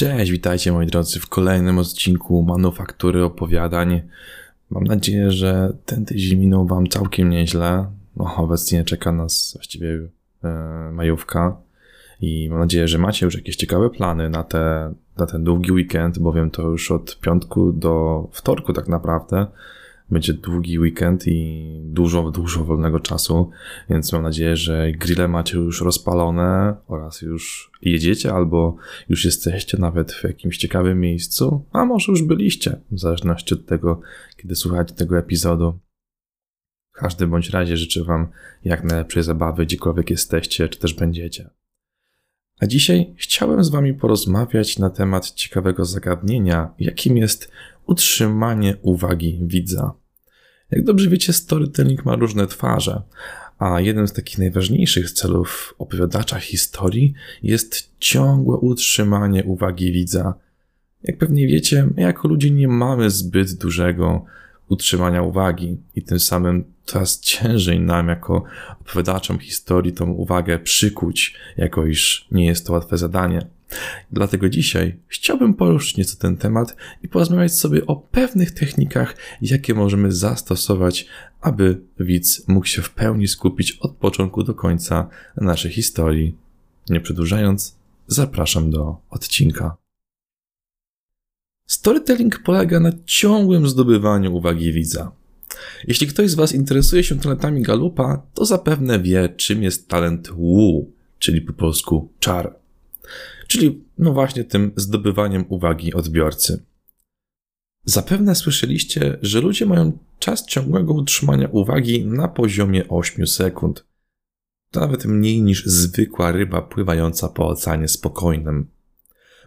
Cześć, witajcie moi drodzy w kolejnym odcinku Manufaktury Opowiadań. Mam nadzieję, że ten tydzień minął Wam całkiem nieźle. No, obecnie czeka nas właściwie e, majówka i mam nadzieję, że macie już jakieś ciekawe plany na, te, na ten długi weekend, bowiem to już od piątku do wtorku tak naprawdę będzie długi weekend i dużo, dużo wolnego czasu, więc mam nadzieję, że grille macie już rozpalone oraz już jedziecie albo już jesteście nawet w jakimś ciekawym miejscu, a może już byliście, w zależności od tego, kiedy słuchacie tego epizodu. W każdym bądź razie życzę Wam jak najlepszej zabawy, gdziekolwiek jesteście, czy też będziecie. A dzisiaj chciałem z Wami porozmawiać na temat ciekawego zagadnienia, jakim jest utrzymanie uwagi widza. Jak dobrze wiecie, storytelling ma różne twarze, a jednym z takich najważniejszych celów opowiadacza historii jest ciągłe utrzymanie uwagi widza. Jak pewnie wiecie, my jako ludzie nie mamy zbyt dużego utrzymania uwagi i tym samym coraz ciężej nam jako opowiadaczom historii tą uwagę przykuć, jako iż nie jest to łatwe zadanie. Dlatego dzisiaj chciałbym poruszyć nieco ten temat i porozmawiać sobie o pewnych technikach, jakie możemy zastosować, aby widz mógł się w pełni skupić od początku do końca na naszej historii. Nie przedłużając, zapraszam do odcinka. Storytelling polega na ciągłym zdobywaniu uwagi widza. Jeśli ktoś z Was interesuje się talentami Galupa, to zapewne wie, czym jest talent Wu, czyli po polsku czar czyli no właśnie tym zdobywaniem uwagi odbiorcy. Zapewne słyszeliście, że ludzie mają czas ciągłego utrzymania uwagi na poziomie 8 sekund. To nawet mniej niż zwykła ryba pływająca po oceanie spokojnym.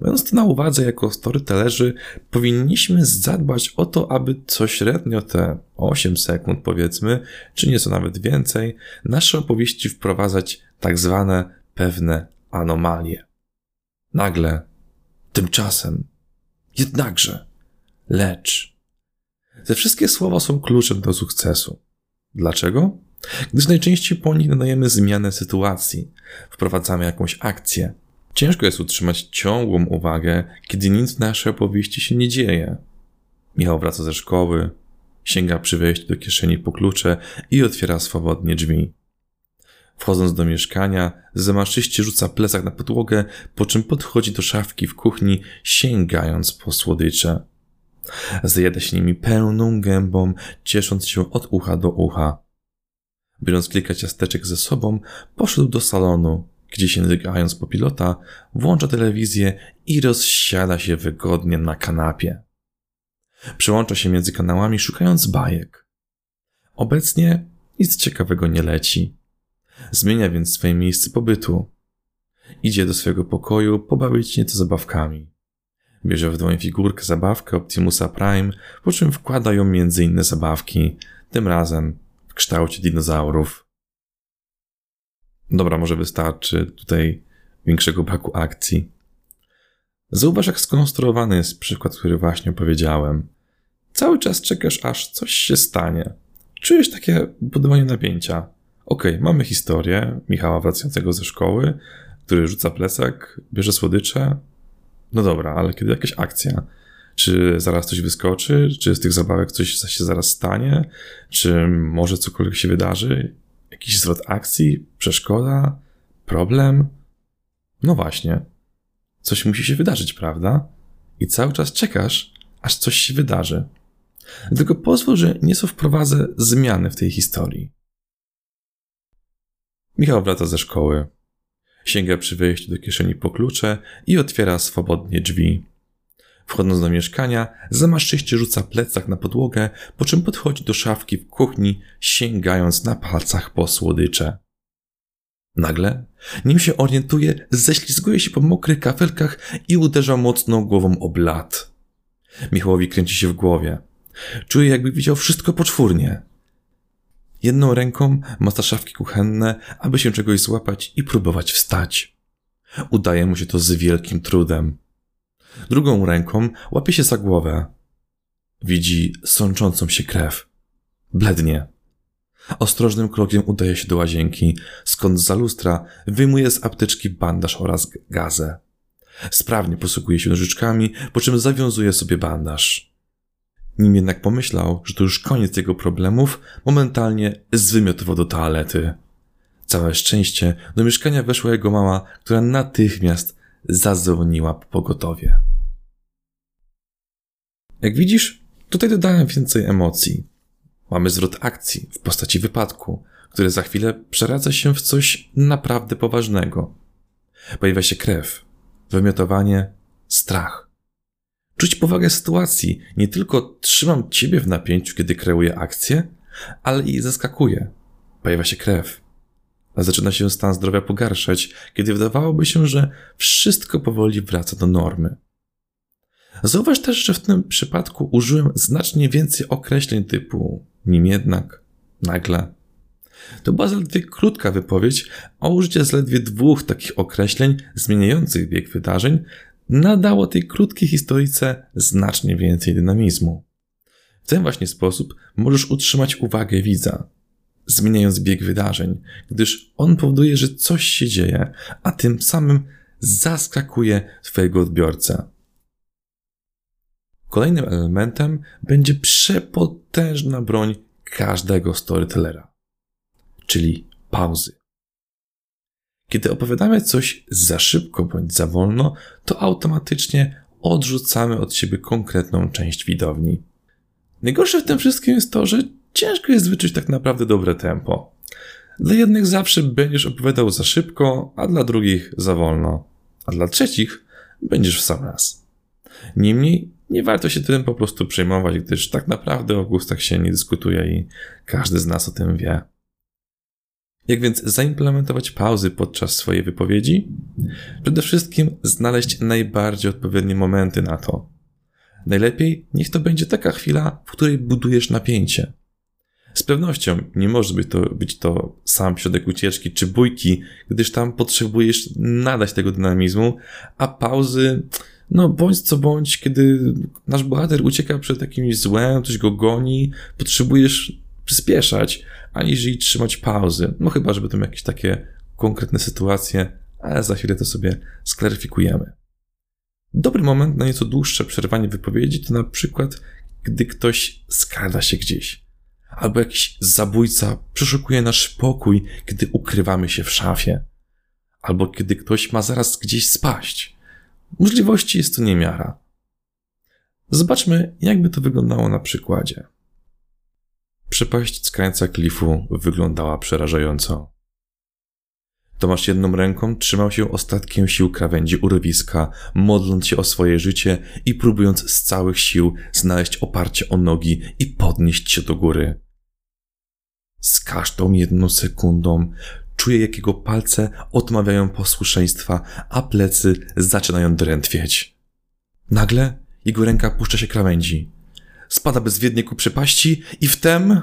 Mając to na uwadze jako storytellerzy, powinniśmy zadbać o to, aby co średnio te 8 sekund, powiedzmy, czy nieco nawet więcej, nasze opowieści wprowadzać tak zwane pewne anomalie. Nagle, tymczasem, jednakże, lecz. Te wszystkie słowa są kluczem do sukcesu. Dlaczego? Gdyż najczęściej po nich nadajemy zmianę sytuacji, wprowadzamy jakąś akcję. Ciężko jest utrzymać ciągłą uwagę, kiedy nic w naszej opowieści się nie dzieje. Michał wraca ze szkoły, sięga przy wejściu do kieszeni po klucze i otwiera swobodnie drzwi. Wchodząc do mieszkania, zamaszyście rzuca plecak na podłogę, po czym podchodzi do szafki w kuchni, sięgając po słodycze. Zajada się nimi pełną gębą, ciesząc się od ucha do ucha. Biorąc kilka ciasteczek ze sobą, poszedł do salonu, gdzie sięgając po pilota, włącza telewizję i rozsiada się wygodnie na kanapie. Przełącza się między kanałami, szukając bajek. Obecnie nic ciekawego nie leci. Zmienia więc swoje miejsce pobytu. Idzie do swojego pokoju pobawić się nieco zabawkami. Bierze w dłoń figurkę zabawkę Optimusa Prime, po czym wkłada ją między inne zabawki, tym razem w kształcie dinozaurów. Dobra, może wystarczy tutaj większego braku akcji. Zauważ, jak skonstruowany jest przykład, który właśnie opowiedziałem. Cały czas czekasz, aż coś się stanie. Czujesz takie budowanie napięcia. Okej, okay, mamy historię Michała wracającego ze szkoły, który rzuca plecak, bierze słodycze. No dobra, ale kiedy jakaś akcja? Czy zaraz coś wyskoczy? Czy z tych zabawek coś się zaraz stanie? Czy może cokolwiek się wydarzy? Jakiś zwrot akcji? Przeszkoda? Problem? No właśnie. Coś musi się wydarzyć, prawda? I cały czas czekasz, aż coś się wydarzy. Dlatego pozwól, że nieco wprowadzę zmiany w tej historii. Michał wraca ze szkoły. Sięga przy wejściu do kieszeni po klucze i otwiera swobodnie drzwi. Wchodząc do mieszkania, zamaszyście rzuca plecak na podłogę, po czym podchodzi do szafki w kuchni, sięgając na palcach po słodycze. Nagle, nim się orientuje, ześlizguje się po mokrych kafelkach i uderza mocno głową o blat. Michałowi kręci się w głowie. Czuje, jakby widział wszystko poczwórnie. Jedną ręką maca szafki kuchenne, aby się czegoś złapać i próbować wstać. Udaje mu się to z wielkim trudem. Drugą ręką łapie się za głowę. Widzi sączącą się krew. Blednie. Ostrożnym krokiem udaje się do łazienki, skąd za lustra wyjmuje z apteczki bandaż oraz gazę. Sprawnie posługuje się nożyczkami, po czym zawiązuje sobie bandaż. Nim jednak pomyślał, że to już koniec jego problemów, momentalnie zwymiotował do toalety. Całe szczęście do mieszkania weszła jego mama, która natychmiast zadzwoniła po pogotowie. Jak widzisz, tutaj dodałem więcej emocji. Mamy zwrot akcji w postaci wypadku, który za chwilę przeradza się w coś naprawdę poważnego. Pojawia się krew, wymiotowanie, strach. Czuć powagę sytuacji. Nie tylko trzymam ciebie w napięciu, kiedy kreuję akcję, ale i zaskakuję. Pojawia się krew. Zaczyna się stan zdrowia pogarszać, kiedy wydawałoby się, że wszystko powoli wraca do normy. Zauważ też, że w tym przypadku użyłem znacznie więcej określeń typu nim jednak, nagle. To była zaledwie krótka wypowiedź, a użycie zaledwie dwóch takich określeń zmieniających bieg wydarzeń nadało tej krótkiej historyjce znacznie więcej dynamizmu. W ten właśnie sposób możesz utrzymać uwagę widza, zmieniając bieg wydarzeń, gdyż on powoduje, że coś się dzieje, a tym samym zaskakuje Twojego odbiorcę. Kolejnym elementem będzie przepotężna broń każdego storytellera, czyli pauzy. Kiedy opowiadamy coś za szybko bądź za wolno, to automatycznie odrzucamy od siebie konkretną część widowni. Najgorsze w tym wszystkim jest to, że ciężko jest wyczuć tak naprawdę dobre tempo. Dla jednych zawsze będziesz opowiadał za szybko, a dla drugich za wolno, a dla trzecich będziesz w sam raz. Niemniej nie warto się tym po prostu przejmować, gdyż tak naprawdę o gustach się nie dyskutuje i każdy z nas o tym wie. Jak więc zaimplementować pauzy podczas swojej wypowiedzi? Przede wszystkim znaleźć najbardziej odpowiednie momenty na to. Najlepiej niech to będzie taka chwila, w której budujesz napięcie. Z pewnością nie może być to, być to sam środek ucieczki czy bójki, gdyż tam potrzebujesz nadać tego dynamizmu, a pauzy no bądź co bądź, kiedy nasz bohater ucieka przed jakimś złem, ktoś go goni, potrzebujesz przyspieszać, aniżeli trzymać pauzy. No chyba, żeby tam jakieś takie konkretne sytuacje, ale za chwilę to sobie sklaryfikujemy. Dobry moment na nieco dłuższe przerwanie wypowiedzi to na przykład, gdy ktoś skrada się gdzieś. Albo jakiś zabójca przeszukuje nasz pokój, gdy ukrywamy się w szafie. Albo kiedy ktoś ma zaraz gdzieś spaść. Możliwości jest to niemiara. Zobaczmy, jakby to wyglądało na przykładzie. Przepaść z krańca klifu wyglądała przerażająco. Tomasz jedną ręką trzymał się ostatkiem sił krawędzi urwiska, modląc się o swoje życie i próbując z całych sił znaleźć oparcie o nogi i podnieść się do góry. Z każdą jedną sekundą Czuje, jak jego palce odmawiają posłuszeństwa, a plecy zaczynają drętwieć. Nagle jego ręka puszcza się krawędzi. Spada bezwiednie ku przepaści i wtem...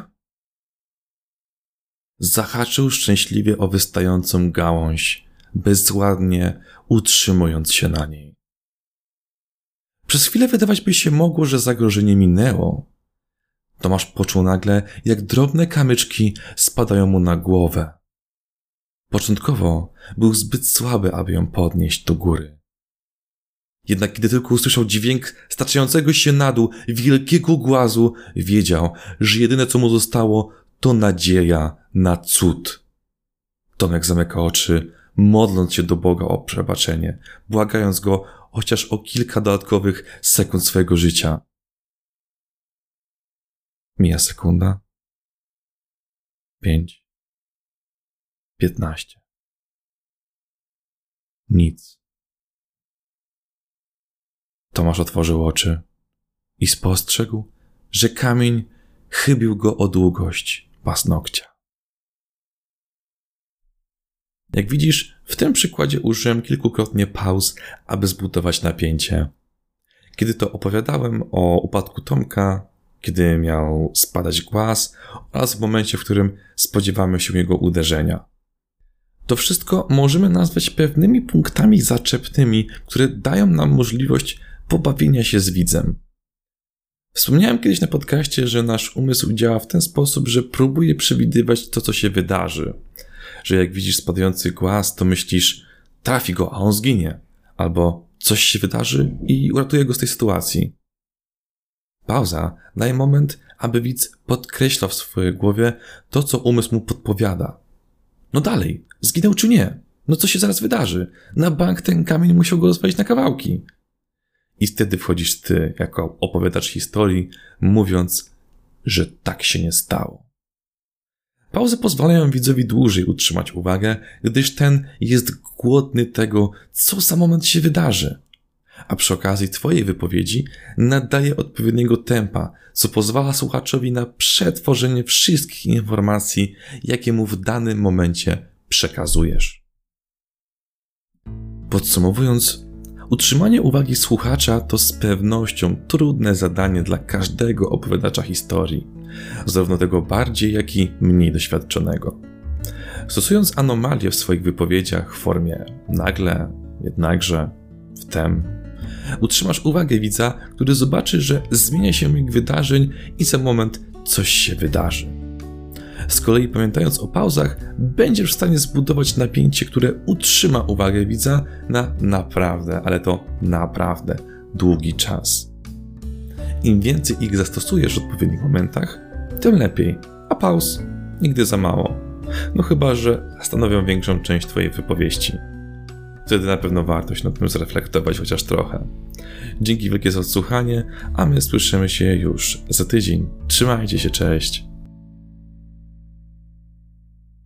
Zahaczył szczęśliwie o wystającą gałąź, bezładnie utrzymując się na niej. Przez chwilę wydawać by się mogło, że zagrożenie minęło. Tomasz poczuł nagle, jak drobne kamyczki spadają mu na głowę. Początkowo był zbyt słaby, aby ją podnieść do góry. Jednak kiedy tylko usłyszał dźwięk staczającego się na dół wielkiego głazu, wiedział, że jedyne co mu zostało to nadzieja na cud. Tomek zamyka oczy, modląc się do Boga o przebaczenie, błagając go chociaż o kilka dodatkowych sekund swojego życia. Mija sekunda. Pięć. Piętnaście. Nic. Tomasz otworzył oczy i spostrzegł, że kamień chybił go o długość paznokcia. Jak widzisz, w tym przykładzie użyłem kilkukrotnie pauz, aby zbudować napięcie. Kiedy to opowiadałem o upadku Tomka, kiedy miał spadać głaz oraz w momencie, w którym spodziewamy się jego uderzenia. To wszystko możemy nazwać pewnymi punktami zaczepnymi, które dają nam możliwość pobawienia się z widzem. Wspomniałem kiedyś na podcaście, że nasz umysł działa w ten sposób, że próbuje przewidywać to, co się wydarzy. Że jak widzisz spadający głaz, to myślisz, trafi go, a on zginie. Albo coś się wydarzy i uratuje go z tej sytuacji. Pauza daje moment, aby widz podkreślał w swojej głowie to, co umysł mu podpowiada. No dalej, zginął czy nie? No co się zaraz wydarzy? Na bank ten kamień musiał go rozwalić na kawałki. I wtedy wchodzisz ty, jako opowiadacz historii, mówiąc, że tak się nie stało. Pauzy pozwalają widzowi dłużej utrzymać uwagę, gdyż ten jest głodny tego, co za moment się wydarzy. A przy okazji Twojej wypowiedzi nadaje odpowiedniego tempa, co pozwala słuchaczowi na przetworzenie wszystkich informacji, jakie mu w danym momencie przekazujesz. Podsumowując, utrzymanie uwagi słuchacza to z pewnością trudne zadanie dla każdego opowiadacza historii, zarówno tego bardziej, jak i mniej doświadczonego. Stosując anomalie w swoich wypowiedziach w formie nagle, jednakże, wtem, utrzymasz uwagę widza, który zobaczy, że zmienia się bieg wydarzeń i za moment coś się wydarzy. Z kolei pamiętając o pauzach, będziesz w stanie zbudować napięcie, które utrzyma uwagę widza na naprawdę, ale to naprawdę długi czas. Im więcej ich zastosujesz w odpowiednich momentach, tym lepiej, a pauz nigdy za mało. No chyba, że stanowią większą część Twojej wypowieści. Wtedy na pewno warto się nad tym zreflektować chociaż trochę. Dzięki wielkie za odsłuchanie, a my słyszymy się już za tydzień. Trzymajcie się, cześć.